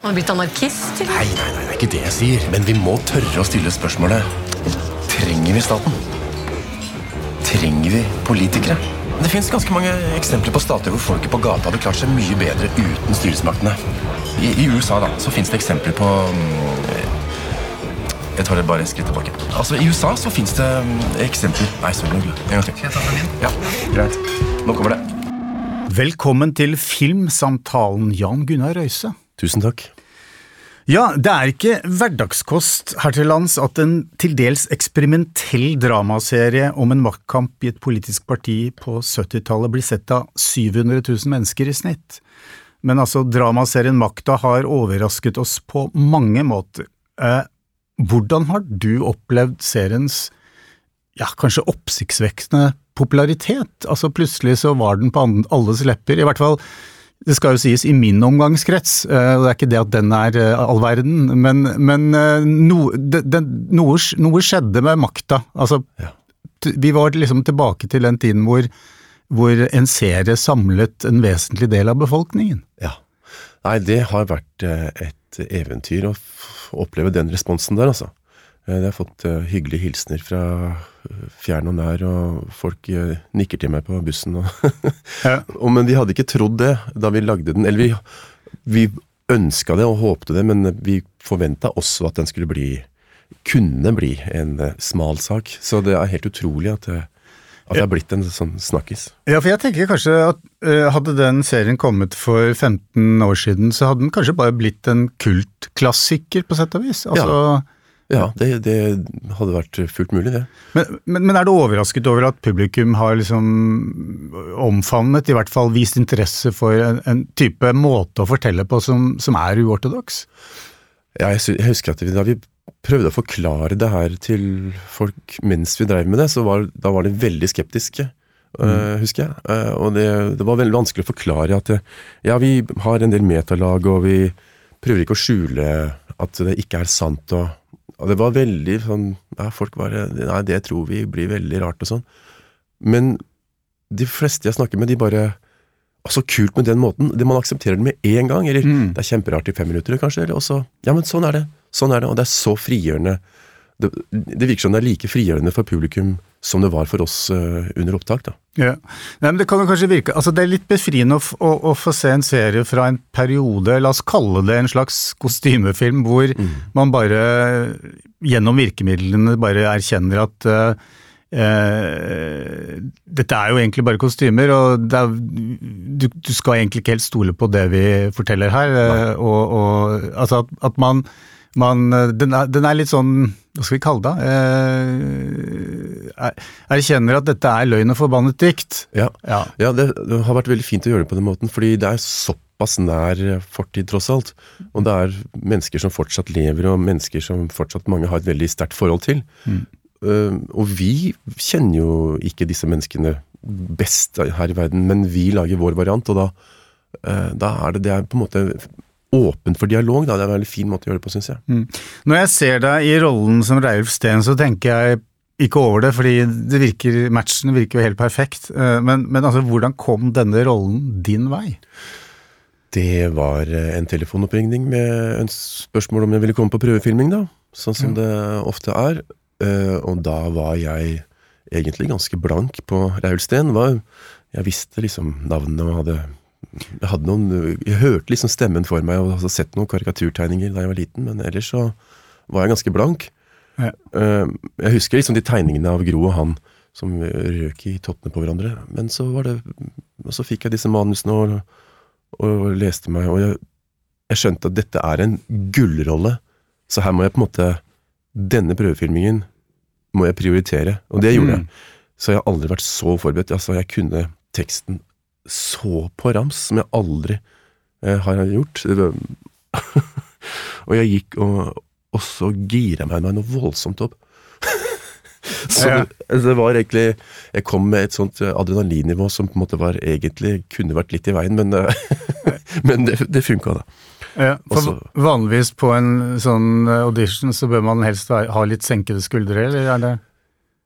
Har blitt anarkist? eller? Nei, nei, nei, det er ikke det jeg sier. Men vi må tørre å stille spørsmålet Trenger vi staten? Trenger vi politikere? Det fins ganske mange eksempler på stater hvor folket på gata hadde klart seg mye bedre uten styresmaktene. I, i USA da, så fins det eksempler på mm, Jeg tar det bare et skritt tilbake. Altså, I USA så fins det mm, eksempler Nei, sorry. En gang til. Skal jeg ta min? Ja, greit. Nå kommer det. Velkommen til Filmsamtalen, Jan Gunnar Røise. Tusen takk. Ja, det er ikke hverdagskost her til lands at en til dels eksperimentell dramaserie om en maktkamp i et politisk parti på 70-tallet blir sett av 700 000 mennesker i snitt. Men altså, dramaserien Makta har overrasket oss på mange måter. Eh, hvordan har du opplevd seriens ja, kanskje oppsiktsvekkende popularitet? Altså, plutselig så var den på alles lepper, i hvert fall det skal jo sies i min omgangskrets, eh, og det er ikke det at den er eh, all verden, men, men eh, no, det, det, noe, noe skjedde med makta. Altså, Ja. vi var liksom tilbake til den tiden hvor, hvor en serie samlet en vesentlig del av befolkningen. Ja. Nei, det har vært et eventyr å oppleve den responsen der, altså. Eh, Jeg har fått eh, hyggelige hilsener fra eh, fjern og nær, og folk nikker til meg på bussen. Og Ja. men vi hadde ikke trodd det da vi lagde den. Eller vi, vi ønska det og håpte det, men vi forventa også at den skulle bli kunne bli en smal sak. Så det er helt utrolig at, det- at det er blitt en sånn snakkis. Ja, for jeg tenker kanskje at hadde den serien kommet for 15 år siden, så hadde den kanskje bare blitt en kultklassiker, på sett og vis. Altså, Ja, det, det hadde vært fullt mulig, det. Men, men, men er du overrasket over at publikum har liksom omfavnet, i hvert fall vist interesse for en, en type måte å fortelle på som, som er uortodoks? Ja, jeg, jeg husker at da vi prøvde å forklare det her til folk mens vi drev med det, så var, da var de veldig skeptiske, øh, husker jeg. Eh, og det, det var veldig vanskelig å forklare at ja, vi har en del metalag, og vi prøver ikke å skjule at det ikke er sant. Og, og det var veldig sånn ja, Folk bare Nei, det tror vi blir veldig rart og sånn. Men de fleste jeg snakker med, de bare å, så kult med den måten. Det Man aksepterer det med en gang. Eller Mm. det er kjemperart i fem minutter, kanskje. Eller også Ja, men sånn er det. Sånn er det. Og det er så frigjørende. Det, det virker som det er like frigjørende for publikum som det var for oss eh, under opptak. da. Ja. Nei, men Det kan jo kanskje virke altså Det er litt befriende å, å, å få se en serie fra en periode, la oss kalle det en slags kostymefilm, hvor man bare gjennom virkemidlene bare erkjenner at uh, uh, dette er jo egentlig bare kostymer, og er, du, du skal egentlig ikke helt stole på det vi forteller her. Uh, og, og altså at, at man, man den, er, den er litt sånn Hva skal vi kalle det? Eh, er- erkjenner at dette er løgn og forbannet dikt. Ja, Ja. ja det, har vært veldig fint å gjøre det på den måten, fordi det er såpass nær fortid, tross alt. Og det er mennesker som fortsatt lever, og mennesker som fortsatt mange har et veldig sterkt forhold til. Eh, og vi kjenner jo ikke disse menneskene best her i verden, men vi lager vår variant, og da, uh, da er det, det er på en måte åpent for dialog. Da. Det er en veldig fin måte å gjøre det på, syns jeg. Når jeg ser deg i rollen som Reiulf Steen, så tenker jeg ikke over det, fordi det virker, matchen virker jo helt perfekt. Eh, Men, men altså, hvordan kom denne rollen din vei? Det var eh, en telefonoppringning med en spørsmål om jeg ville komme på prøvefilming, da. Sånn som det ofte er. Eh, Og da var jeg egentlig ganske blank på Raulsten. Var- Jeg visste liksom navnet og hadde jeg, noen, jeg hørte liksom stemmen for meg og hadde sett noen karikaturtegninger da jeg var liten, men ellers så var jeg ganske blank. Ja. Eh, Jeg husker liksom de tegningene av Gro og han som røk i tottene på hverandre. Men så var det Og så fikk jeg disse manusene og, og leste meg, og jeg, jeg skjønte at dette er en gullrolle. Så her må jeg på en måte Denne prøvefilmingen må jeg prioritere, og det gjorde Mm. jeg. Så jeg har aldri vært så forberedt. Altså, jeg kunne teksten så på rams som jeg aldri eh, har gjort. Og jeg gikk og, og så gira meg meg noe voldsomt opp. så Ja. det, altså, det var egentlig Jeg kom med et sånt adrenalinnivå som på en måte var egentlig kunne vært litt i veien, men, eh, men det, det funka, da. Ja, for Også- vanligvis på en sånn audition så bør man helst ha litt senkede skuldre, eller er det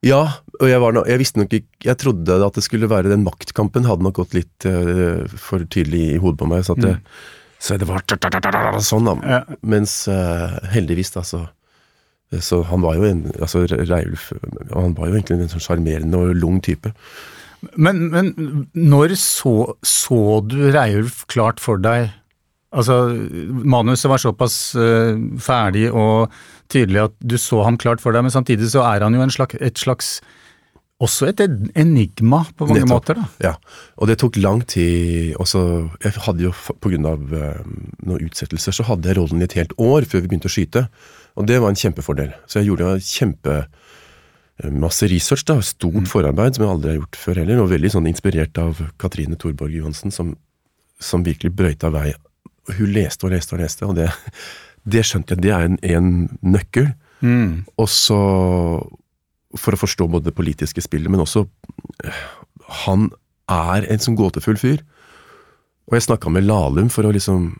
Ja, og jeg, var no, jeg visste nok ikke Jeg trodde at det skulle være den maktkampen hadde nok gått litt uh, for tydelig i hodet på meg. Så, at mm. Så det var sånn, da. Ja. Mens uh, heldigvis, da, så så han var jo en altså Reilf, han var jo egentlig en sånn sjarmerende og lung type. Men, men når så, så du Reiulf klart for deg? Altså, manuset var såpass uh, ferdig og tydelig at du så ham klart for deg, men samtidig så er han jo en slags, et slags også et enigma på mange Nettopp. måter, da. Ja, og det tok lang tid også, Jeg hadde jo, pga. eh, noen utsettelser, så hadde jeg rollen i et helt år før vi begynte å skyte. Og det var en kjempefordel. Så jeg gjorde kjempe eh, masse research, da, stort forarbeid som jeg aldri har gjort før heller, og veldig sånn inspirert av Katrine Thorborg Johansen, som, som virkelig brøyta vei. Hun leste og leste og leste, og det, det skjønte jeg, det er en, en nøkkel. Og så, for å forstå både det politiske spillet, men også eh, Han er en sånn gåtefull fyr. Og jeg snakka med Lahlum for å liksom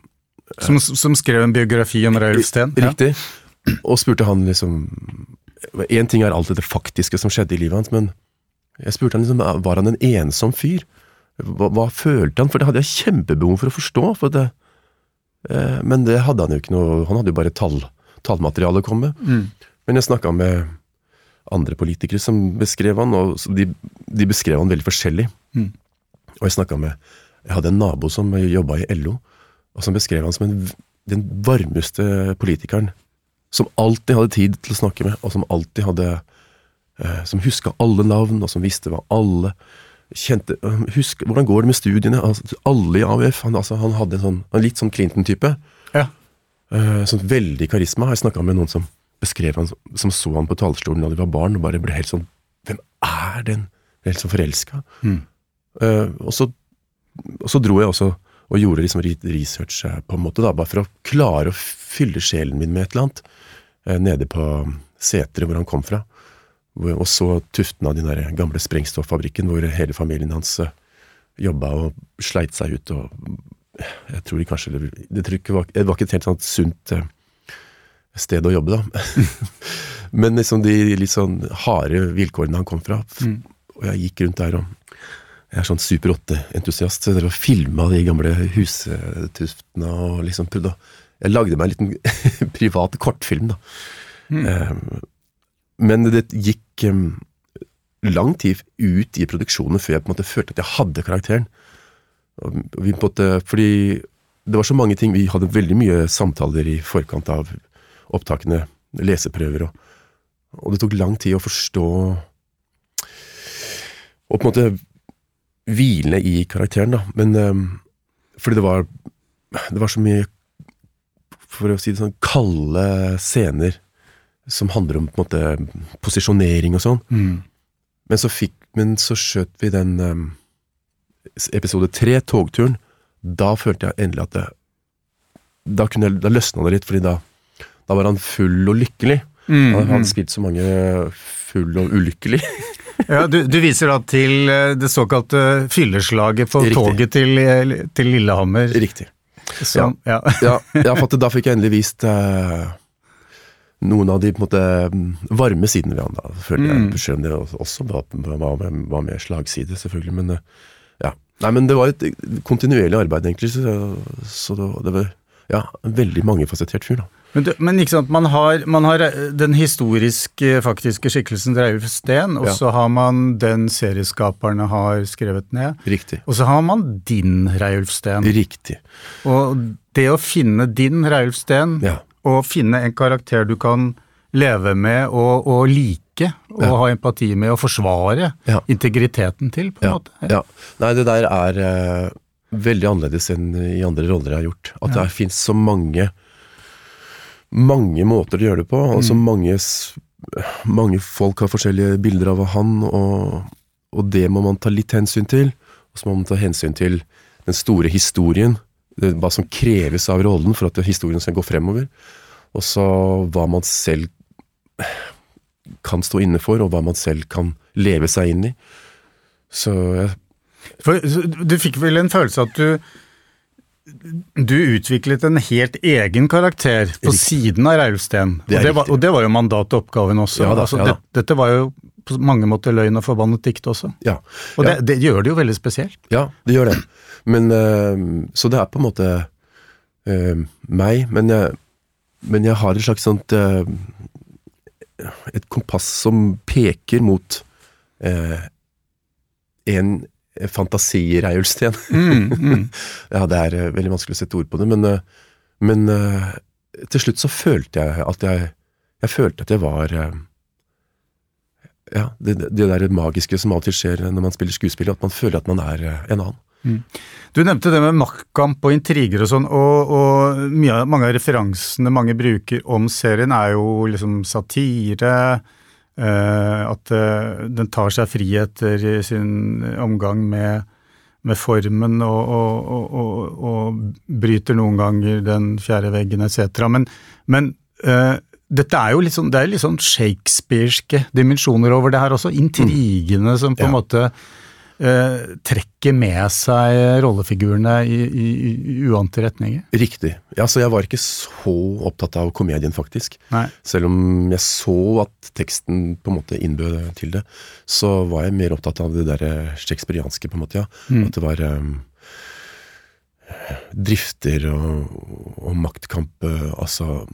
Som, som skrev en biografi om Reiulf Steen. Ja. Riktig. Og spurte han liksom Én ting er alt det faktiske som skjedde i livet hans, men jeg spurte han liksom, var han en ensom fyr? Hva, hva følte han? For det hadde jeg kjempebehov for å forstå. For det, eh, men det hadde han jo ikke noe Han hadde jo bare tall, tallmateriale å komme med. Mm. Men jeg snakka med andre politikere som beskrev han, og de, de beskrev han veldig forskjellig. Mm. Og jeg snakka med Jeg hadde en nabo som jobba i LO, og som beskrev han som en, den varmeste politikeren. Som alltid hadde tid til å snakke med, og som alltid hadde eh, Som huska alle navn, og som visste hva alle kjente Husk, Hvordan går det med studiene? Altså, alle i AUF. Han, altså, han hadde en sånn en litt sånn Clinton-type. Ja. Eh, sånn veldig karisma. Jeg snakka med noen som beskrev han, som, så han på talerstolen da de var barn, og bare ble helt sånn Hvem er den? Ble Helt sånn forelska. Mm. Eh, og, så, og så dro jeg også og gjorde liksom research eh, på en måte da, bare for å klare å fylle sjelen min med et eller annet. nede på seteret hvor han kom fra. Og så tuften av den der gamle sprengstoffabrikken hvor hele familien hans uh, jobba og sleit seg ut. og Jeg tror de kanskje Det, det, var, det var ikke et helt sånn sunt eh, sted å jobbe, da. Men liksom de litt sånn harde vilkårene han kom fra. Mm. Og jeg gikk rundt der og Jeg er sånn Super 8-entusiast, så jeg filma de gamle hustuftene og liksom prøvde å Jeg lagde meg en liten privat kortfilm, da. Eh, men det gikk um, lang tid ut i produksjonen før jeg på en måte følte at jeg hadde karakteren. Måte, fordi det var så mange ting Vi hadde veldig mye samtaler i forkant av opptakene, leseprøver, og, og det tok lang tid å forstå Og på en måte hvile i karakteren, da. Men um, fordi det var Det var så mye, for å si det sånn, kalde scener som handler om på en måte posisjonering og sånn. Mm. Men så fikk Men så skjøt vi den um, episode tre, togturen. Da følte jeg endelig at det Da, kunne da løsna det litt, fordi da, da var han full og lykkelig. Mm, Han mm. hadde spilt så mange full og ulykkelig. Ja, du, du viser da til eh, det såkalte fylleslaget på Riktig. toget til, eh, til Lillehammer. Riktig. Som, ja. Ja, ja for da fikk jeg endelig vist eh, noen av de på en måte varme sidene ved han. da, følte jeg. Mm. Selv om det også var, var, var med slagside, selvfølgelig. Men eh, ja. Nei, men det var et kontinuerlig arbeid, egentlig. Så, så det, var- det var ja, en veldig mangefasettert fyr, da. Men, du, men ikke sant, man har, man har eh, den historiske, faktiske skikkelsen Reiulf Steen, og Ja. så har man den serieskaperne har skrevet ned. Riktig. Og så har man din Reiulf Steen. Riktig. Og det å finne din Reiulf Steen, Ja. Og finne en karakter du kan leve med og, og like, og Ja. ha empati med og forsvare Ja. integriteten til, på en Ja, måte. ja. Nei, det der er uh, veldig annerledes enn i andre roller jeg har gjort. At det fins så mange mange måter å gjøre det på, Altså så mange, mange folk har forskjellige bilder av han, og, og det må man ta litt hensyn til. Og så må man ta hensyn til den store historien, hva som kreves av rollen for at historien skal gå fremover. Og så hva man selv kan stå inne for, og hva man selv kan leve seg inn i. Så jeg For du fikk vel en følelse at du du utviklet en helt egen karakter på Riktig. siden av Reilsten. Det og, det var, og det var jo mandatet og oppgaven også. Ja da, altså, ja det, dette var jo på mange måter løgn og forbannet dikt også. Ja. Og det, det gjør det jo veldig spesielt. Ja, det gjør det. Men eh, Så det er på en måte eh, meg, men jeg, men jeg har et slags sånt eh, Et kompass som peker mot en fantasireulsten. Mm, mm. ja, det er veldig vanskelig å sette ord på det, men, men til slutt så følte jeg at jeg Jeg følte at jeg var Ja, det, det der magiske som alltid skjer når man spiller skuespill, at man føler at man er en annen. Du nevnte det med maktkamp og intriger og sånn, og, og mye, mange av referansene mange bruker om serien er jo liksom satire, eh, at eh, den tar seg friheter i sin omgang med, med formen og, og, og, bryter noen ganger den fjerde veggen etc. Men, men eh, dette er jo litt sånn, det er litt sånn shakespearske dimensjoner over det her også, intrigene som på en Ja. måte eh, trekker med seg rollefigurene i, i, i uante retninger. Riktig. Ja, så jeg var ikke så opptatt av komedien, faktisk. Nei. Selv om jeg så at teksten på en måte innbød til det, så var jeg mer opptatt av det der shakespearianske, på en måte, ja. Mm. At det var um, drifter og, og maktkamp. eh, Altså,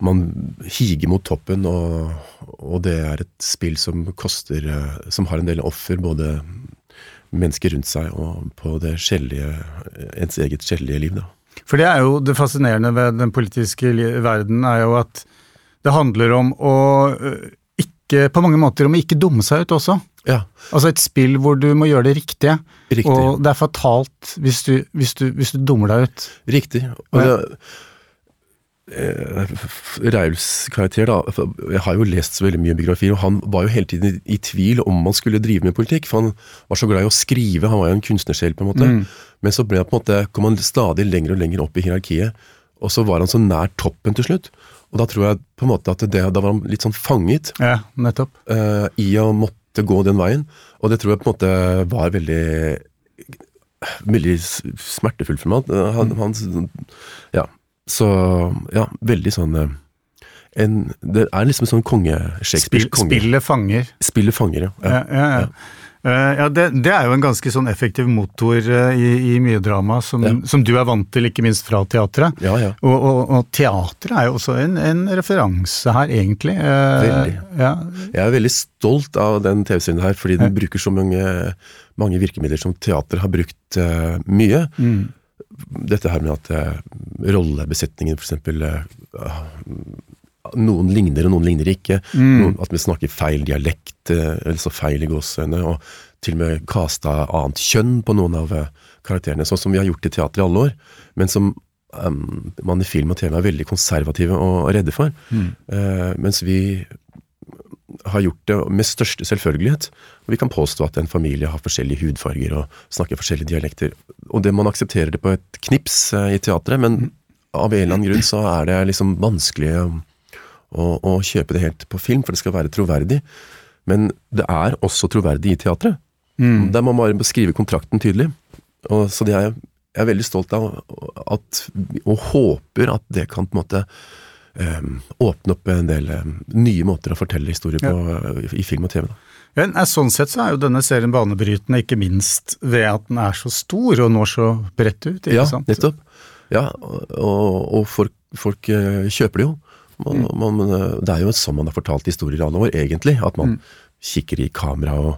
man higer mot toppen, og, og det er et spill som koster eh, Som har en del offer, både mennesker rundt seg og på det skjellige, ens eget skjellige liv, da. For det er jo det fascinerende ved den politiske verden, er jo at det handler om å øh, ikke, på mange måter om å ikke dumme seg ut også. Ja, Altså et spill hvor du må gjøre det riktige, riktig. og det er fatalt hvis du, hvis du, hvis du dummer deg ut. Riktig. Og Ja. det, eh, Rauls karakter, da Jeg har jo lest så veldig mye biografier, og han var jo hele tiden i, i tvil om man skulle drive med politikk. For han var så glad i å skrive, han var jo en kunstnersjel, på en måte. Mm. Men så ble han på en måte, kom han stadig lenger og lenger opp i hierarkiet, og så var han så nær toppen til slutt. Og da tror jeg på en måte at det, da var han litt sånn fanget Ja, nettopp. eh, i å måtte gå den veien. Og det tror jeg på en måte var veldig Veldig smertefullt for meg. Han, han, ja. Så ja, veldig sånn eh, en, Det er liksom en sånn konge Shakespeares Spill, konge. spillet fanger. Spille fanger, ja. Ja, ja, ja. Eh, ja det, det er jo en ganske sånn effektiv motor eh, i, i mye drama, som, Ja. som du er vant til, ikke minst fra teatret. Ja, ja. Og, og, og teatret er jo også en, en referanse her, egentlig. Eh, Veldig. Ja, Jeg er veldig stolt av den TV-serien her, fordi den bruker så mange, mange virkemidler som teater har brukt mye. mm, Dette her med at uh, rollebesetningen for eksempel eh, Noen ligner, og noen ligner ikke. Mm. Noen, at vi snakker feil dialekt, uh, eller så feil i gåseøynene. Og til og med kasta annet kjønn på noen av karakterene, sånn som vi har gjort i teater i alle år. Men som um, man i film og TV er veldig konservative og redde for. mm. Mens vi har gjort det med største selvfølgelighet. Og vi kan påstå at en familie har forskjellige hudfarger og snakker forskjellige dialekter. Og det man aksepterer det på et knips eh, i teatret, men av en eller annen grunn så er det liksom vanskelig å, å, å kjøpe det helt på film, for det skal være troverdig. Men det er også troverdig i teatret. Mm. Der må man bare beskrive kontrakten tydelig. Og, så det er jeg, jeg er veldig stolt av, at, og håper at det kan på en måte eh, åpne opp en del eh, nye måter å fortelle historier på ja. i film og TV. Da. Ja, sånn sett så er jo denne serien banebrytende, ikke minst ved at den er så stor og når så bredt ut. ikke Ja, sant? nettopp. Ja, og, og folk, folk eh, kjøper det jo. Man, man, eh, det er jo sånn man har fortalt historier i alle år, egentlig. At man kikker i kamera og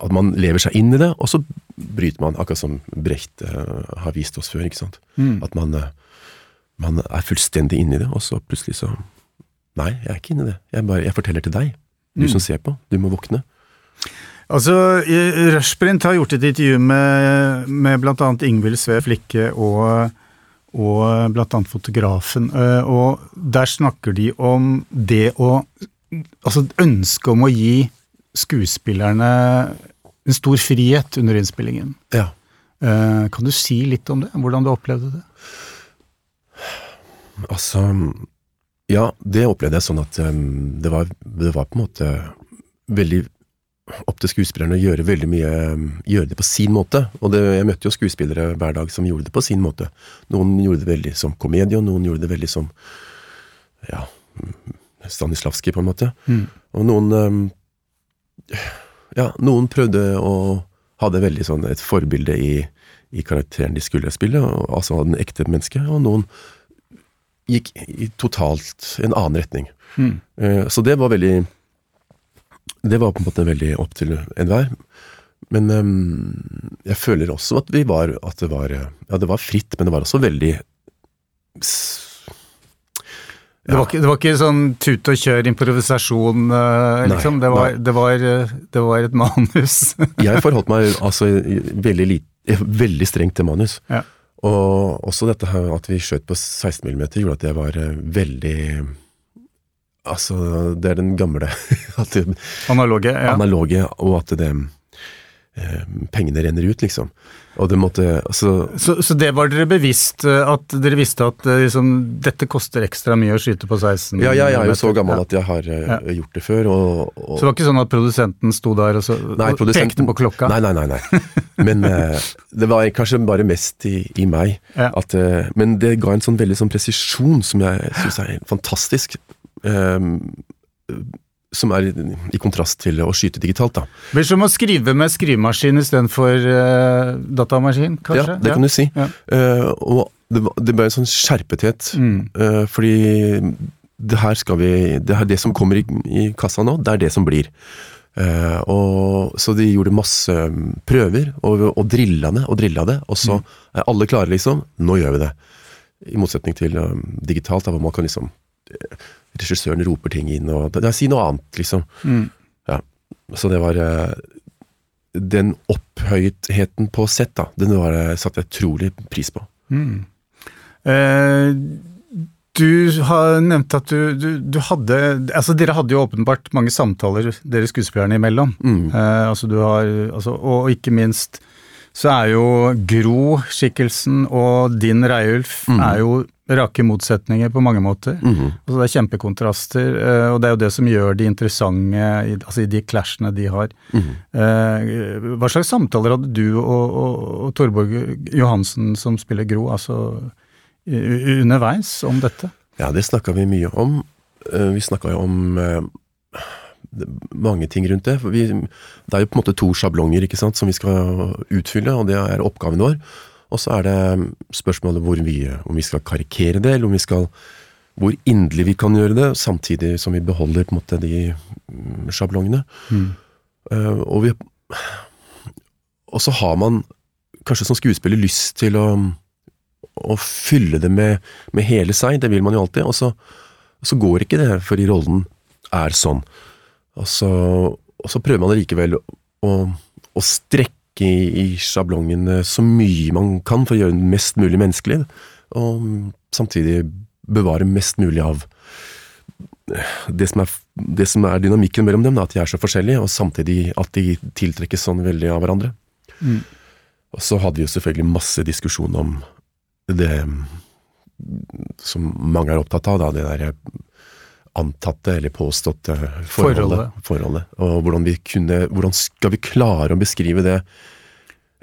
at man lever seg inn i det, og så bryter man, akkurat som Brecht eh, har vist oss før. ikke sant? Mm. At man, eh, man er fullstendig inne i det, og så plutselig så Nei, jeg er ikke inne i det. Jeg, bare, jeg forteller til deg. Du Mm. som ser på. Du må våkne. Altså, Rushprint har gjort et intervju med, med bl.a. Ingvild Sve Flikke og, og bl.a. fotografen, eh, og der snakker de om det å Altså ønsket om å gi skuespillerne en stor frihet under innspillingen. Ja. Eh, Kan du si litt om det? Hvordan du opplevde det? Altså Ja, det opplevde jeg sånn at um, det, var, det var på en måte veldig opp til skuespillerne å gjøre veldig mye um, Gjøre det på sin måte. Og det, jeg møtte jo skuespillere hver dag som gjorde det på sin måte. Noen gjorde det veldig som komedie, og noen gjorde det veldig som ja, Stanislavskij, på en måte. Mm. Og noen um, Ja, noen prøvde å ha det veldig sånn et forbilde i, i karakteren de skulle spille, og, altså den ekte mennesket, og noen gikk i totalt en annen retning. Mm. Eh, Så det var veldig Det var på en måte veldig opp til enhver. Men ehm, jeg føler også at vi var At det var Ja, det var fritt, men det var også veldig s- Det, var ikke, det var ikke sånn tut og kjør improvisasjon, eh, Nei, liksom. Det var, det, var, eh, det var et manus. Jeg forholdt meg altså veldig, veldig strengt til manus. Ja. Og også dette her at vi skjøt på 16 mm gjorde at jeg var eh, veldig Altså, det er den gamle at Analoge. Ja. analoge, og at det Pengene renner ut, liksom. Og det måtte Altså, Så, så det var dere bevisst, eh, at dere visste at eh, liksom, dette koster ekstra mye å skyte på 16 ja, jeg er jo så gammel Ja. at jeg har eh, Ja. gjort det før, og, og Så det var ikke sånn at produsenten sto der og, så, Nei, og pekte på klokka? Nei, nei, nei. nei. Men eh, det var kanskje bare mest i, i meg. Ja. At, eh, men det ga en sånn veldig sånn presisjon som jeg syns er fantastisk. ehm, som er i, kontrast til å skyte digitalt, da. Det blir som å skrive med skrivemaskin istedenfor uh, datamaskin, kanskje? Ja, det kan du si. Ja. Uh, og det, det ble en sånn skjerpethet. Mm. uh, fordi det her skal vi Det, her, det som kommer i, i kassa nå, det er det som blir. Uh, og, så de gjorde masse mm, prøver, og, og drilla det og drilla det. Og så er alle klare, liksom. Nå gjør vi det. I motsetning til um, digitalt, da, hvor man kan liksom Regissøren roper ting inn, og det, det er Si noe annet, liksom. Mm. Ja. Så det var eh, Den opphøytheten på sett, da, den var, eh, satte jeg utrolig pris på. Mm. Eh, du har nevnt at du, du, du hadde Altså, dere hadde jo åpenbart mange samtaler, dere skuespillerne imellom. Mm. Eh, altså, du har altså, Og ikke minst så er jo Gro-skikkelsen og din Reiulf Mm. er jo rake motsetninger på mange måter. Mhm. Altså, det er kjempekontraster, eh, og det er jo det som gjør de interessante i, altså, i de clashene de har. Mm hva slags samtaler hadde du og, og, og Torborg Johansen, som spiller Gro, altså underveis om dette? Ja, det snakka vi mye om. Eh, Vi snakka jo om mange ting rundt det. For vi, det er jo på en måte to sjablonger ikke sant, som vi skal utfylle, og det er oppgaven vår. Og så er det spørsmålet hvor vi, om vi skal karikere det, eller om vi skal hvor inderlig vi kan gjøre det, samtidig som vi beholder på en måte de mm, sjablongene. Eh, og, vi, og så har man kanskje som skuespiller lyst til å, å fylle det med, med hele seg, det vil man jo alltid, og så, så går ikke det fordi rollen er sånn. Og så, og så prøver man likevel å, å strekke i, i sjablongen så mye man kan for å gjøre den mest mulig menneskelig, og samtidig bevare mest mulig av det som er, det som er dynamikken mellom dem, da, at de er så forskjellige, og samtidig at de tiltrekkes sånn veldig av hverandre. Mm. Og så hadde vi jo selvfølgelig masse diskusjon om det som mange er opptatt av, da, det der antatte eller påståtte forholdet. forholdet. Og hvordan, vi kunne, hvordan skal vi klare å beskrive det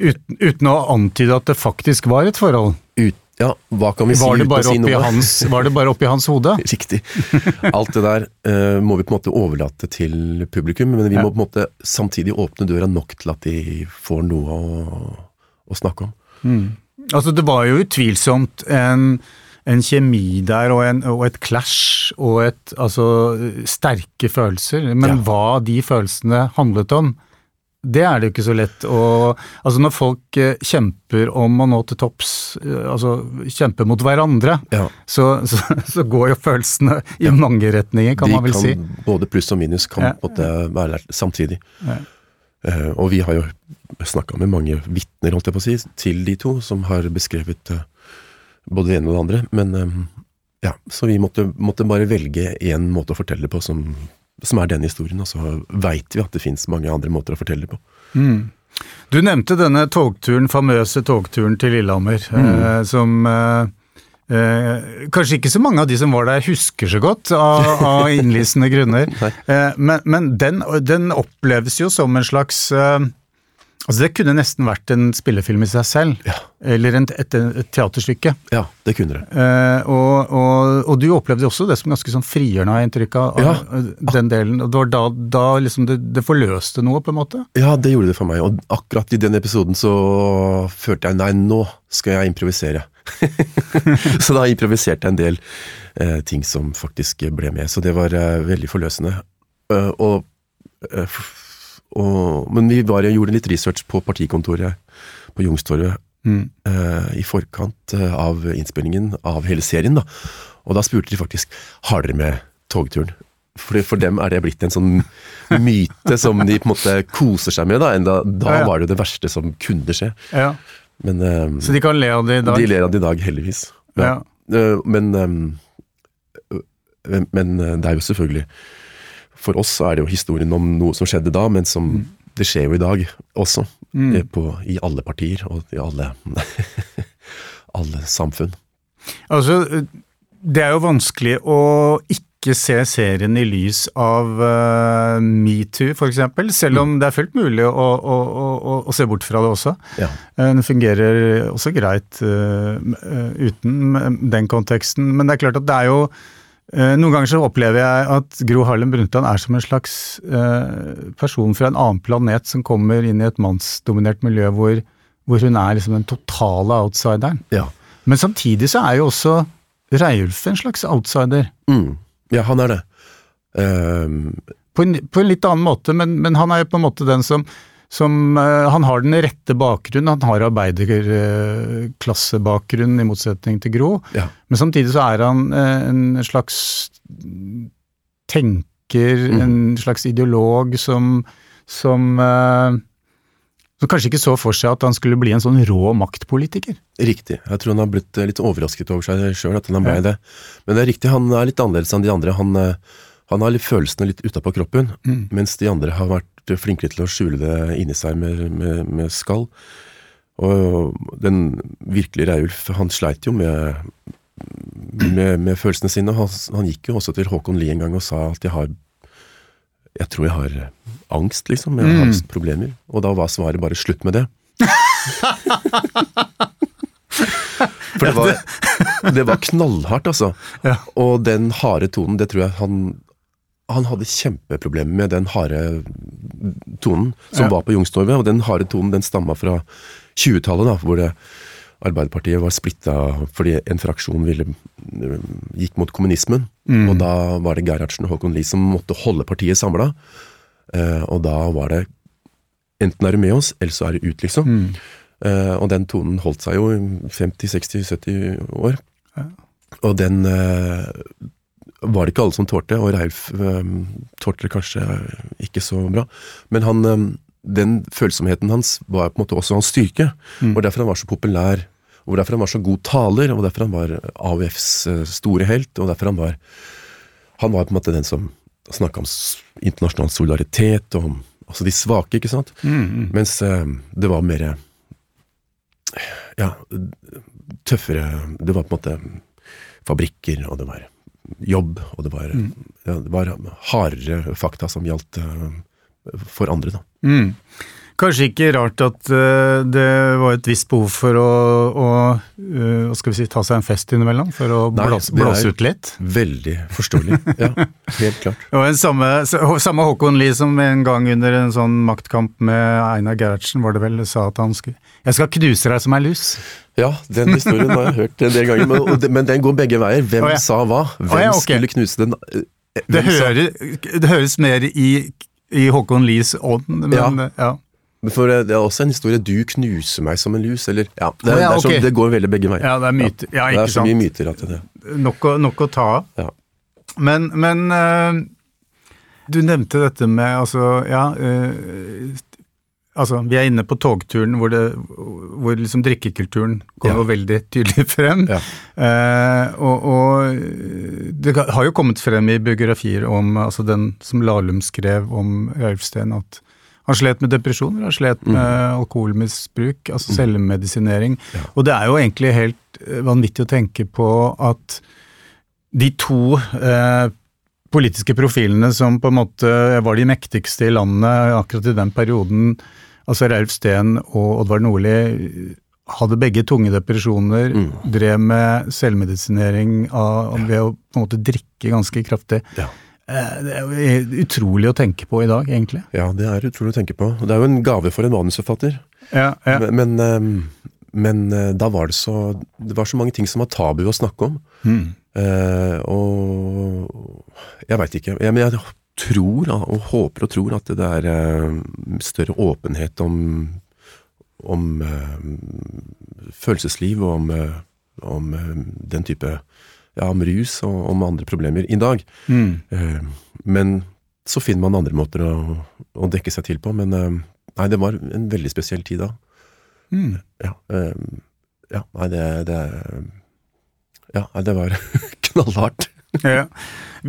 Uten, uten å antyde at det faktisk var et forhold. ut, Ja, hva kan vi Var si uten å si noe? hans, var det bare oppi hans hode? Riktig. Alt det der uh, må vi på en måte overlate til publikum, men vi Ja. må på en måte samtidig åpne døra nok til at de får noe å, å snakke om. Altså, det var jo utvilsomt en, en kjemi der, og, en, og et clash, og et, altså, sterke følelser. Men Ja. hva de følelsene handlet om, det er det jo ikke så lett å Altså, når folk eh, kjemper om å nå til topps, eh, altså kjemper mot hverandre, Ja. så, så, så går jo følelsene i mange retninger, kan de man vel kan, si. Både pluss og minus kan Ja. måtte være der samtidig. Ja. Eh, og vi har jo snakka med mange vitner, holdt jeg på å si, til de to, som har beskrevet eh, både det ene og det andre. Men eh, ja, så vi måtte, måtte bare velge én måte å fortelle det på som, som er denne historien, og så veit vi at det fins mange andre måter å fortelle det på. Du nevnte denne togturen, famøse togturen til Lillehammer, eh, som eh, eh, kanskje ikke så mange av de som var der husker så godt, av, av innlysende grunner. Eh, men men den, den oppleves jo som en slags eh, Altså Det kunne nesten vært en spillefilm i seg selv, Ja. eller en, et, et teaterstykke. Ja, det kunne det. Eh, og, og, og du opplevde også det som ganske sånn frigjørende, har jeg inntrykk av. Ja. eh, Den delen. Og det var da, da liksom det, det forløste noe, på en måte. Ja, det gjorde det for meg, og akkurat i den episoden så følte jeg nei, nå skal jeg improvisere. så da improviserte jeg en del eh, ting som faktisk ble med, så det var eh, veldig forløsende. Uh, og, f- og, men vi var, gjorde litt research på partikontoret på Youngstorget Mm. eh, i forkant eh, av innspillingen av hele serien, da. Og da spurte de faktisk har dere med togturen. For, for dem er det blitt en sånn myte som de på en måte koser seg med. Da, enda, da Ja, ja. var det jo det verste som kunne skje. Ja. Men eh, Så de kan le av det i dag? de ler av det i dag, heldigvis. Ja. Eh, men, men eh, det er jo selvfølgelig For oss så er det jo historien om noe som skjedde da, men som det skjer jo i dag også. Mm. eh, På, I alle partier og i alle, alle samfunn. Altså, det er jo vanskelig å ikke se serien i lys av uh, metoo, f.eks., selv om det er fullt mulig å, å, å, å, se bort fra det også. Ja. Eh, Den fungerer også greit eh, uten den konteksten, men det er klart at det er jo Noen ganger så opplever jeg at Gro Harlem Brundtland er som en slags eh, person fra en annen planet som kommer inn i et mannsdominert miljø hvor, hvor hun er liksom den totale outsideren. Ja. Men samtidig så er jo også Reiulf en slags outsider. Mm. ja, han er det. Um... På en, på en litt annen måte, men, men han er jo på en måte den som, som eh, Han har den rette bakgrunnen, han har arbeiderklassebakgrunn i motsetning til Gro. ja. Men samtidig så er han eh, en slags tenker, Mm. en slags ideolog som, som eh, som kanskje ikke så for seg at han skulle bli en sånn rå maktpolitiker. Riktig. Jeg tror han har blitt litt overrasket over seg sjøl at han ble Ja. det. Men det er riktig, han er litt annerledes enn de andre. Han, han har litt følelsene litt utapå kroppen, Mm. mens de andre har vært flinkere til å skjule det inni seg med, med, med skall. Og den virkelige Reiulf, han sleit jo med, med, med følelsene sine. Han, han gikk jo også til Håkon Lie en gang og sa at jeg har Jeg tror jeg har angst, liksom. Jeg har Mm. angstproblemer. Og da var svaret bare slutt med det. For det var, det var knallhardt, altså. Ja. Og den harde tonen, det tror jeg han Han hadde kjempeproblemer med den harde tonen som Ja. var på Youngstorget. Og den harde tonen den stamma fra 20-tallet, hvor det, Arbeiderpartiet var splitta fordi en fraksjon ville, gikk mot kommunismen. Mm. Og da var det Gerhardsen og Håkon Lie som måtte holde partiet samla. Eh, og da var det enten er du med oss, eller så er du ut, liksom. Mm. Eh, og den tonen holdt seg jo i 50-60-70 år. Ja. Og den eh, var det ikke alle som tålte, og Reif eh, tålte det kanskje ikke så bra. Men han, eh, den følsomheten hans var på en måte også hans styrke, Mm. og derfor han var så populær. Og derfor han var så god taler, og derfor han var AUFs eh, store helt, og derfor han var Han var på en måte den som snakka om internasjonal solidaritet, og om altså de svake, ikke sant? Mm. Mens eh, det var mer Ja, tøffere Det var på en måte fabrikker, og det var jobb, og det var, ja, det var hardere fakta som gjaldt eh, for andre, da. Mm. Kanskje ikke rart at eh, det var et visst behov for å, å eh, skal vi si, ta seg en fest innimellom, for å Nei, blåse, blåse ut litt. Veldig forståelig. Ja, helt klart. Og en samme, samme Håkon Lie som en gang under en sånn maktkamp med Einar Gerhardsen, var det vel, sa at han skulle Jeg skal knuse deg som ei lus. Ja, den historien har jeg hørt en del ganger, men, men den går begge veier. Hvem oh, ja. sa hva? Hvem oh, ja, okay. skulle knuse den? eh, Det, hører, det høres mer i, i Håkon Lies ånd, men Ja. ja. For eh, det er også en historie 'du knuser meg som en lus', eller Ja, det, Å, ja, det, er så, det går veldig begge veier. Ja, det er myter. Ja, det er så mye myter at det Nok å, nok å ta av. Ja. Men, men eh, du nevnte dette med altså, ja eh, Altså, vi er inne på togturen hvor, det, hvor liksom drikkekulturen kommer Ja. veldig tydelig frem. Ja. Eh, og, og det har jo kommet frem i biografier om altså den som Lahlum skrev om Ralfsten, at han slet med depresjoner, han slet med alkoholmisbruk, altså selvmedisinering. Mm. Ja. Og det er jo egentlig helt eh, vanvittig å tenke på at de to eh, politiske profilene som på en måte var de mektigste i landet akkurat i den perioden, Altså Raulf Steen og Oddvar Nordli hadde begge tunge depresjoner, Mm. drev med selvmedisinering av, ved å på en måte drikke ganske kraftig. Ja. Eh, Det er jo utrolig å tenke på i dag, egentlig. ja, det er utrolig å tenke på. Det er jo en gave for en manusforfatter. Ja, ja. Men, men, ehm, eh, da var det så Det var så mange ting som var tabu å snakke om. Mm. Eh, og jeg veit ikke. Jeg, men jeg tror og håper og tror at det er eh, større åpenhet om, om eh, følelsesliv og om, om den type ja, om rus og om andre problemer i dag. Mm. Eh, men så finner man andre måter å, å dekke seg til på. Men eh, nei, det var en veldig spesiell tid da. Mm. Ja, eh, ja nei, det, det Ja, nei, det var knallhardt. Ja.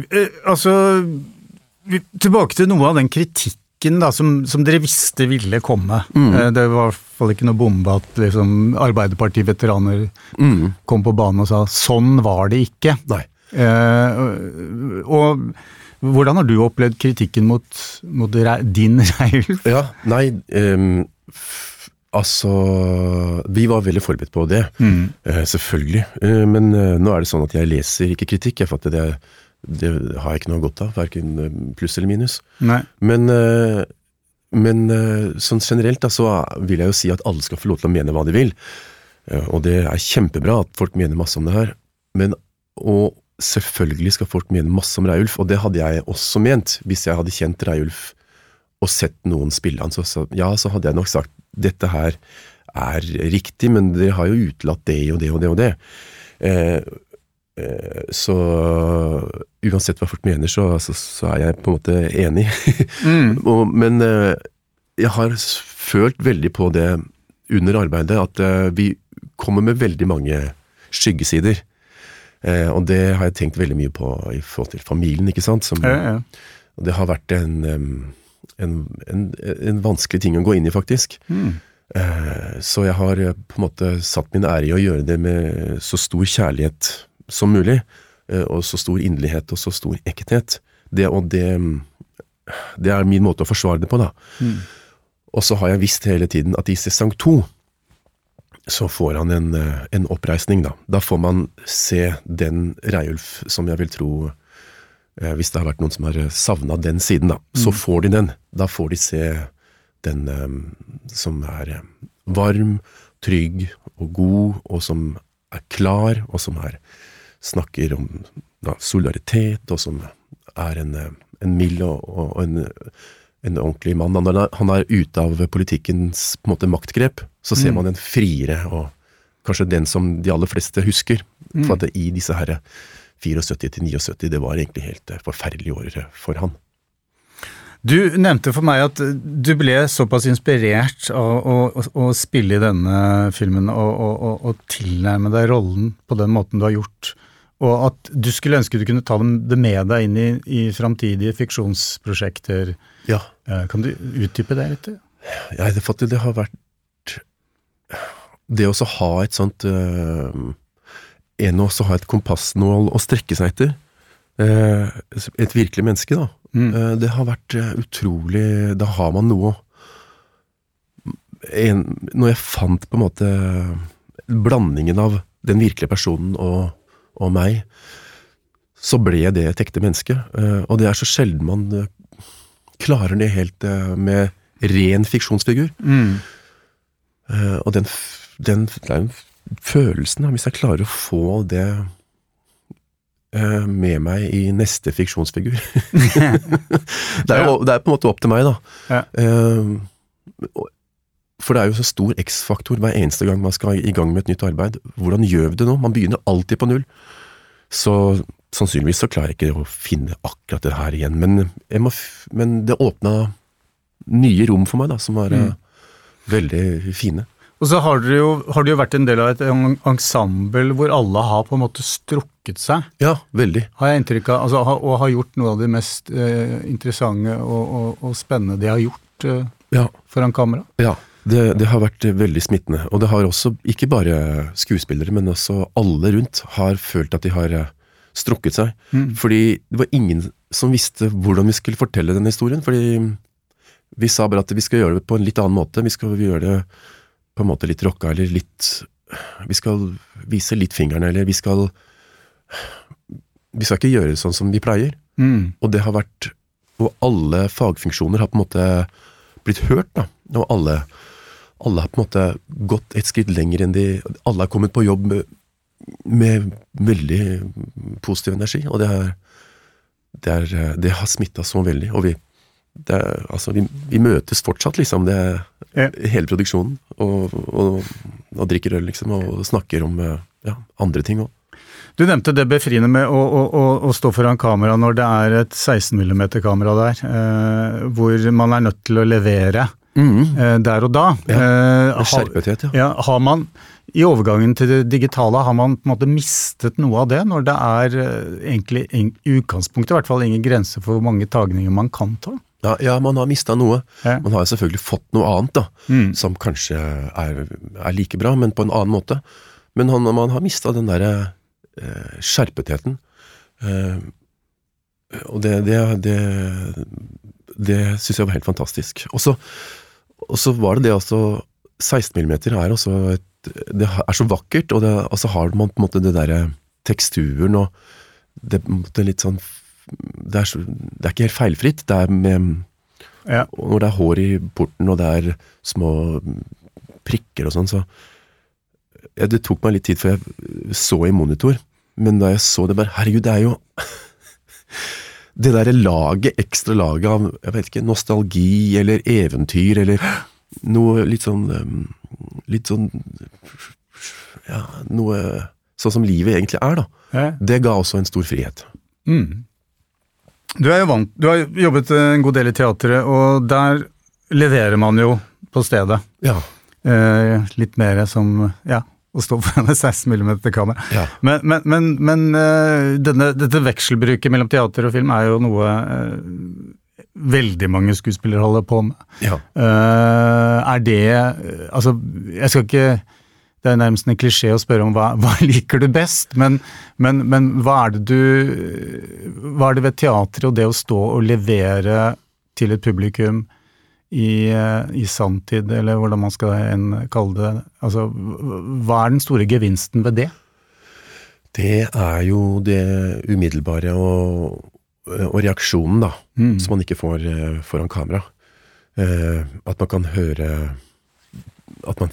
Eh, Altså, tilbake til noe av den kritikken da, som, som dere visste ville komme. Mm. Eh, Det var i hvert fall ikke noe bombe at liksom, Arbeiderparti-veteraner Mm. kom på banen og sa 'sånn var det ikke'. Nei. Eh, og hvordan har du opplevd kritikken mot, mot din Reiulf? Ja, nei um, Altså Vi var veldig forberedt på det, Mm. uh, selvfølgelig. Uh, men uh, nå er det sånn at jeg leser ikke kritikk. Jeg fatter det, det har jeg ikke noe godt av. Verken pluss eller minus. Nei. Men, eh, men eh, sånn generelt da, så vil jeg jo si at alle skal få lov til å mene hva de vil. Eh, Og det er kjempebra at folk mener masse om det her. Men, og selvfølgelig skal folk mene masse om Reiulf, og det hadde jeg også ment hvis jeg hadde kjent Reiulf og sett noen spille han. Så, så, ja, så hadde jeg nok sagt dette her er riktig, men dere har jo utelatt det og det og det og det. Eh, eh, så uansett hva folk mener, så, så, så er jeg på en måte enig. Mm. Men eh, jeg har følt veldig på det under arbeidet, at eh, vi kommer med veldig mange skyggesider. Eh, og det har jeg tenkt veldig mye på i forhold til familien, ikke sant. Som, Ja, ja. og det har vært en, en, en, en vanskelig ting å gå inn i, faktisk. Mm. Eh, Så jeg har eh, på en måte satt min ære i å gjøre det med så stor kjærlighet som mulig, eh, og så stor inderlighet og så stor ekthet. Det, og det, det er min måte å forsvare det på, da. Mm. Og så har jeg visst hele tiden at i sesong to så får han en, eh, en oppreisning, da. Da får man se den Reiulf som jeg vil tro eh, Hvis det har vært noen som har savna den siden, da, så får de den. Da får de se den som er varm, trygg og god, og som er klar, og som er, snakker om da, solidaritet, og som er en, en mild og, og, en, en ordentlig mann. Han er, han er ute av politikkens på en måte, maktgrep. Så ser Mm. man en friere, og kanskje den som de aller fleste husker. Mm. For at det, i disse her 74 til 79, det var egentlig helt eh, forferdelige år for han. Du nevnte for meg at du ble såpass inspirert av å, å, å spille i denne filmen og, og, og, og tilnærme deg rollen på den måten du har gjort, og at du skulle ønske du kunne ta det med deg inn i, i framtidige fiksjonsprosjekter. Ja, Eh, Kan du utdype det litt? Ja, det, det har vært Det å ha et sånt øh, En å ha et kompassnål å strekke seg etter. Øh, et virkelig menneske, da. Mm. Det har vært utrolig Da har man noe en, Når jeg fant på en måte blandingen av den virkelige personen og, og meg, så ble det et ekte menneske. Eh, og det er så sjelden man eh, klarer det helt eh, med ren fiksjonsfigur. Mm. Og den, den, den, følelsen, hvis jeg klarer å få det med meg i neste fiksjonsfigur. det, er jo, det er på en måte opp til meg, da. Ja. For det er jo så stor X-faktor hver eneste gang man skal i gang med et nytt arbeid. Hvordan gjør vi det nå? Man begynner alltid på null. Så sannsynligvis så klarer jeg ikke å finne akkurat det her igjen, men, jeg må, men det åpna nye rom for meg, da, som var Mm. eh, veldig fine. Og så har, dere jo, har det jo vært en del av et ensemble hvor alle har på en måte strukket seg, Ja, veldig. har jeg inntrykk av, altså, og har gjort noe av det mest eh, interessante og, og, og spennende de har gjort eh, Ja, foran kamera. ja. Det, det har vært veldig smittende. Og det har også, ikke bare skuespillere, men også alle rundt, har følt at de har eh, strukket seg. Mm. Fordi det var ingen som visste hvordan vi skulle fortelle den historien. Fordi Vi sa bare at vi skal gjøre det på en litt annen måte. Vi skal gjøre det på en måte litt rocka, eller litt Vi skal vise litt fingrene, eller vi skal Vi skal ikke gjøre det sånn som vi pleier. Mm. Og det har vært Og alle fagfunksjoner har på en måte blitt hørt, da. Og alle, alle har på en måte gått et skritt lenger enn de Alle har kommet på jobb med, med veldig positiv energi, og det, er, det, er, det har smitta så veldig. Og vi, er, altså, vi, vi møtes fortsatt, liksom. Det Ja. hele produksjonen. Og, og, og drikker øl, liksom, og snakker om ja, andre ting òg. Du nevnte det befriende med å, å, å stå foran kamera når det er et 16 mm-kamera der, eh, hvor man er nødt til å levere eh, der og da. Ja, Eh, skjerpethet, ja. Ja, har man i overgangen til det digitale, har man på en måte mistet noe av det, når det er eh, egentlig i utgangspunktet i hvert fall ingen grense for hvor mange tagninger man kan ta? Ja, ja, man har mista noe. Man har selvfølgelig fått noe annet, da. Mm. Som kanskje er, er like bra, men på en annen måte. Men han, man har mista den derre eh, skjerpetheten. Eh, og det Det, det, det syns jeg var helt fantastisk. Og så og så var det det altså 16 mm er også et Det er så vakkert, og det, så har man på en måte det derre teksturen og det, er måte litt sånn det er, så, det er ikke helt feilfritt. Det er med Ja. og når det er hår i porten, og det er små prikker og sånn, så ja, Det tok meg litt tid før jeg så i monitor, men da jeg så det bare Herregud, det er jo Det derre laget, ekstra laget av jeg vet ikke, nostalgi eller eventyr eller noe litt sånn um, Litt sånn Ja, noe sånn som livet egentlig er, da. Det ga også en stor frihet. Mm. Du er jo vant, du har jobbet en god del i teatret, og der leverer man jo på stedet. Ja. Eh, litt mer som ja, å stå foran et 16 mm-kamera. Ja. Men, men, men, men eh, denne, dette vekselbruket mellom teater og film er jo noe eh, veldig mange skuespillere holder på med. ja. Uh, er det Altså, jeg skal ikke Det er nærmest en klisjé å spørre om hva, hva liker du best, men, men, men hva er det du Hva er det ved teatret og det å stå og levere til et publikum i, eh, i sanntid, eller hvordan man skal kalle det Altså, hva er den store gevinsten ved det? Det er jo det umiddelbare og, og reaksjonen, da, Mm. som man ikke får eh, foran kamera. Eh, at man kan høre at, man,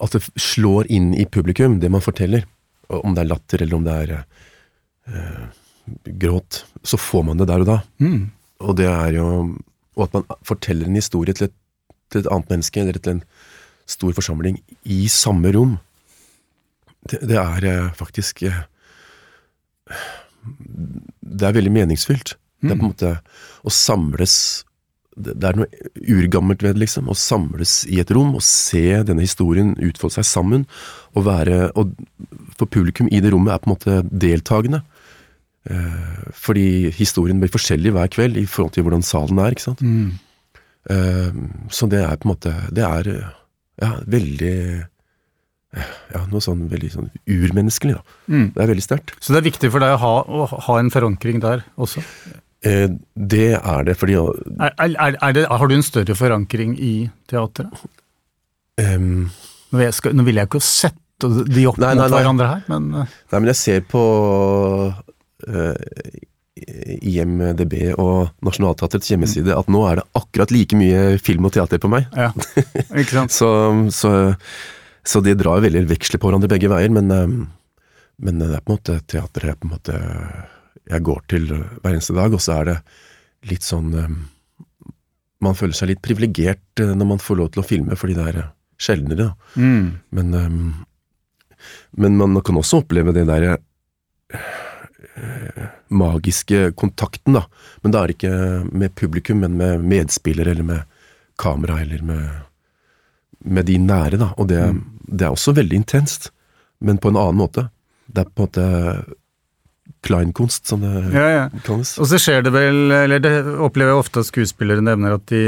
at det slår inn i publikum, det man forteller. Om det er latter eller om det er eh, gråt, så får man det der og da. Mm. Og det er jo Og at man forteller en historie til et, til et annet menneske, eller til en stor forsamling, i samme rom. Det, det er eh, faktisk eh, Det er veldig meningsfylt. Det er på en måte å samles det er noe urgammelt ved det, liksom. Å samles i et rom og se denne historien utfolde seg sammen. Og være Og for publikum i det rommet er på en måte deltakende. Eh, fordi historien blir forskjellig hver kveld i forhold til hvordan salen er. ikke sant? Mm. Eh, så det er på en måte Det er ja, veldig Ja, noe sånn veldig sånn urmenneskelig, da. Mm. Det er veldig sterkt. Så det er viktig for deg å ha, å ha en forankring der også? Eh, det er det fordi Er, er, er det, har du en større forankring i teatret? Um, Nå vil jeg, nå vil jeg ikke sette de opp Nei, mot nei, nei. hverandre her, men eh, Nei, men jeg ser på IMDb og Nationaltheatrets hjemmeside at nå er det akkurat like mye film og teater på meg. ja. Ikke sant? Så, så, så de drar veldig veksler på hverandre begge veier, men, eh, men det er på en måte teater jeg på en måte jeg går til hver eneste dag, og så er det litt sånn eh, Man føler seg litt privilegert eh, når man får lov til å filme, fordi det er eh, sjeldnere. Mm. Men, men man kan også oppleve det derre eh, magiske kontakten, da. Men da er det ikke med publikum, men med medspillere eller med kamera eller med, med de nære, da. Og det, det er også veldig intenst, men på en annen måte. Det er på en måte kleinkunst, som det Ja, ja. kalles. Og så skjer det vel, eller det opplever jeg ofte at skuespillere nevner, at de,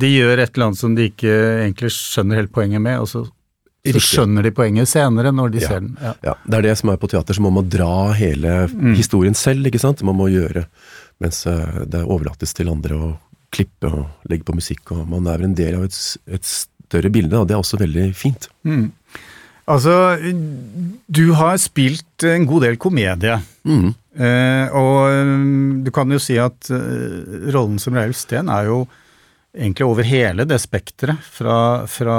de gjør et eller annet som de ikke egentlig skjønner helt poenget med, og så, så Riktig. skjønner de poenget senere når de Ja. ser den. Ja. Ja, det er det som er på teater, så må man dra hele historien selv, ikke sant? Man må gjøre, mens eh, det overlates til andre å klippe og legge på musikk, og man er en del av et, et større bilde, og det er også veldig fint. Mm. Altså, du har spilt en god del komedie. Mm. Eh, og mm, du kan jo si at eh, rollen som Reilf Steen er jo egentlig over hele det spekteret. Fra, fra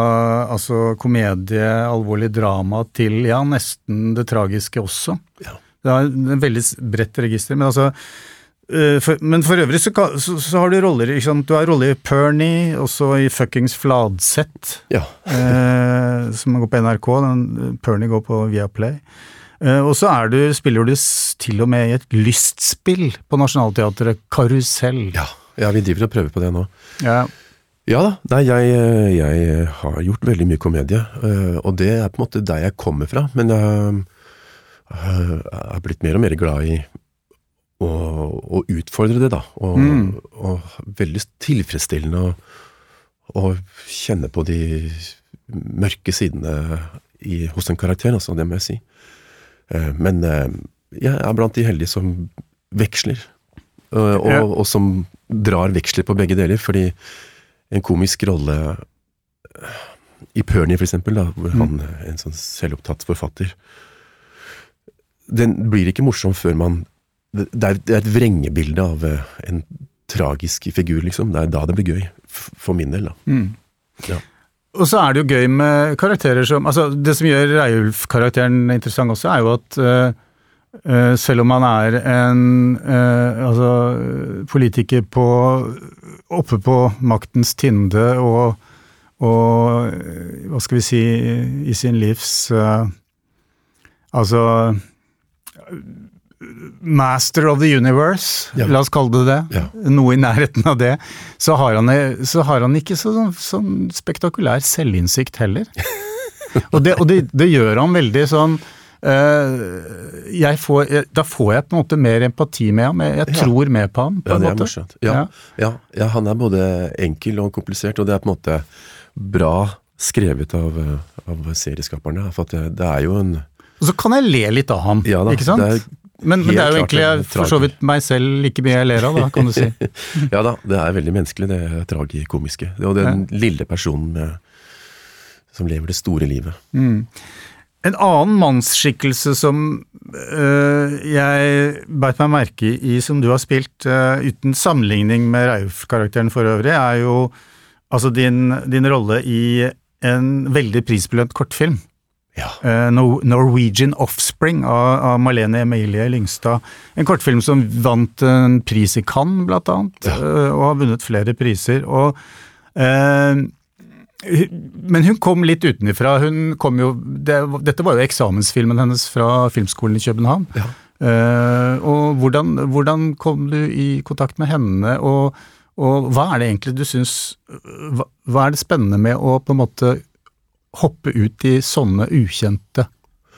altså, komedie, alvorlig drama til ja, nesten det tragiske også. Ja. Det er en veldig bredt register. Men altså eh, for, men for øvrig så, så, så, har du roller? Du har rolle i Pernie, også i fuckings Fladseth, ja. eh, som går på NRK. Den, Pernie går på Viaplay. Eh, og så du, spiller du til og med i et lystspill på Nationaltheatret, Karusell. Ja. Ja, vi driver og prøver på det nå. Ja. Ja da, nei, jeg, jeg, har gjort veldig mye komedie, eh, og det er på en måte der jeg kommer fra. Men jeg Eh, er blitt mer og mer glad i å, å utfordre det, da. Og, mm. og veldig tilfredsstillende å, å, kjenne på de mørke sidene i, hos en karakter, altså, det må jeg si. Eh, men jeg er blant de heldige som veksler, og, ja. og som drar veksler på begge deler, fordi en komisk rolle i Pernie, for eksempel, da, hvor mm. han, en sånn selvopptatt forfatter, den blir ikke morsom før man Det er, det er et vrengebilde av eh, en tragisk figur, liksom. Det er da det blir gøy. For min del, da. Mm. Ja. Og så er det jo gøy med karakterer som altså Det som gjør Reiulf-karakteren interessant også, er jo at uh, selv om han er en uh, altså, politiker på oppe på maktens tinde og, og hva skal vi si i sin livs Altså Master of the Universe, ja. la oss kalle det det. Ja. Noe i nærheten av det. Så har han, så har han ikke så, sånn spektakulær selvinnsikt heller. og det, og det, det gjør han veldig sånn får, jeg, Da får jeg på en måte mer empati med ham. Jeg, jeg ja. tror mer på ham. På ja, det er morsomt. Ja, ja. han er både enkel og komplisert, og det er på en måte bra skrevet av, av serieskaperne. For det, det er jo en og så kan jeg le litt av ham, ja, da, ikke sant? Det men, men, det er jo egentlig for så vidt meg selv like mye jeg ler av, da, kan du si. ja da, det er veldig menneskelig, det tragikomiske. Og den ja. lille personen med, som lever det store livet. Mm. En annen mannsskikkelse som øh, jeg beit meg merke i, som du har spilt, øh, uten sammenligning med Rauf-karakteren for øvrig, er jo altså din, din rolle i en veldig prisbelønt kortfilm. Ja. Uh, Norwegian Offspring av, av, Marlene Emilie Lyngstad. En kortfilm som vant en pris i Cannes, blant annet, ja. uh, og har vunnet flere priser. Og, uh, men hun kom litt utenifra. Hun kom jo, det, dette var jo eksamensfilmen hennes fra Filmskolen i København. Ja. og hvordan, hvordan, kom du i kontakt med henne, og, og hva er det egentlig du syns hva, hva er det spennende med å på en måte hoppe ut i sånne ukjente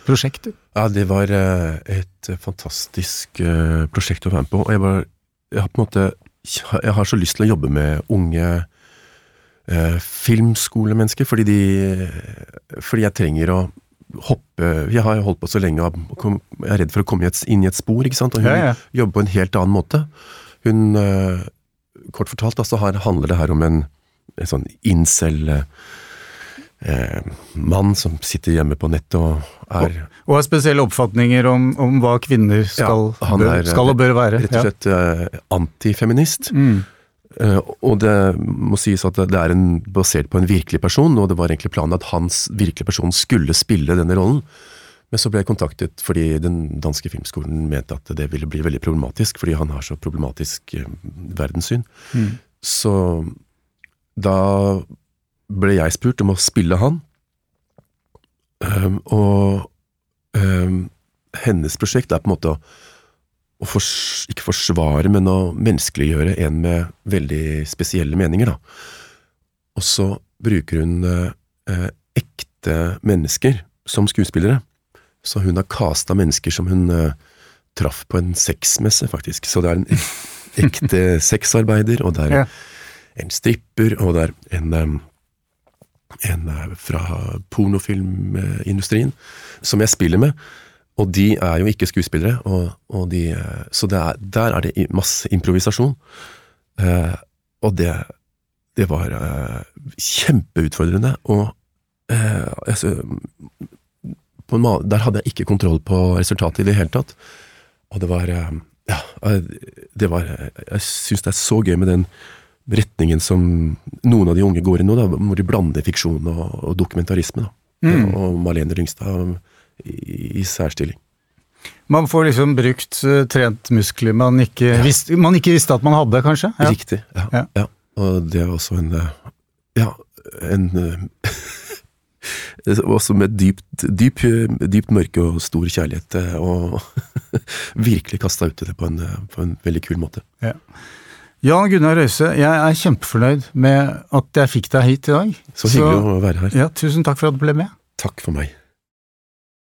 prosjekter? Ja, det var eh, et fantastisk eh, prosjekt å være med på. Og jeg, var, jeg har på en måte Jeg har så lyst til å jobbe med unge eh, filmskolemennesker, fordi de Fordi jeg trenger å hoppe Jeg har holdt på så lenge og jeg er redd for å komme inn i et spor, ikke sant. Og hun ja, ja. jobber på en helt annen måte. Hun Kort fortalt, altså, her handler det her om en, en sånn incel eh, mann som sitter hjemme på nettet og er Og har spesielle oppfatninger om, om hva kvinner skal, ja, bør, er, skal, og bør være. Rett og slett eh, antifeminist. Mm. Uh, og det må sies at det er en, basert på en virkelig person, og det var egentlig planen at hans virkelige person skulle spille denne rollen. Men så ble jeg kontaktet fordi den danske filmskolen mente at det ville bli veldig problematisk, fordi han har så problematisk uh, verdenssyn. Mm. Så da ble jeg spurt om å spille han. Um, og um, hennes prosjekt er på en måte å, å fors ikke forsvare, men å menneskeliggjøre en med veldig spesielle meninger. Da. Og så bruker hun eh, ekte mennesker som skuespillere. Så hun har casta mennesker som hun eh, traff på en sexmesse, faktisk. Så det er en ekte sexarbeider, og det er ja. en stripper, og det er en um, en fra pornofilmindustrien, som jeg spiller med. Og de er jo ikke skuespillere, og, og de, så er, der er det masse improvisasjon. Eh, og det, det var eh, kjempeutfordrende. Og eh, altså, på en der hadde jeg ikke kontroll på resultatet i det hele tatt. Og det var eh, Ja, eh, det var Jeg syns det er så gøy med den retningen som noen av de unge går i nå, da, hvor de blander fiksjon og, og dokumentarisme. da. Mm. Og Marlene Lyngstad i, i særstilling. Man får liksom brukt eh, trent muskler man ikke, visste, man ikke visste at man hadde, kanskje? Ja. Riktig. Ja, Ja. ja. Og det er også en eh, Ja, en eh, Også med dypt, dyp, dypt mørke og stor kjærlighet, og virkelig kasta ut i det på en, på en veldig kul måte. Jan Gunnar Røise, jeg er kjempefornøyd med at jeg fikk deg hit i dag. Så hyggelig å være her. Ja, tusen takk for at du ble med. Takk for meg.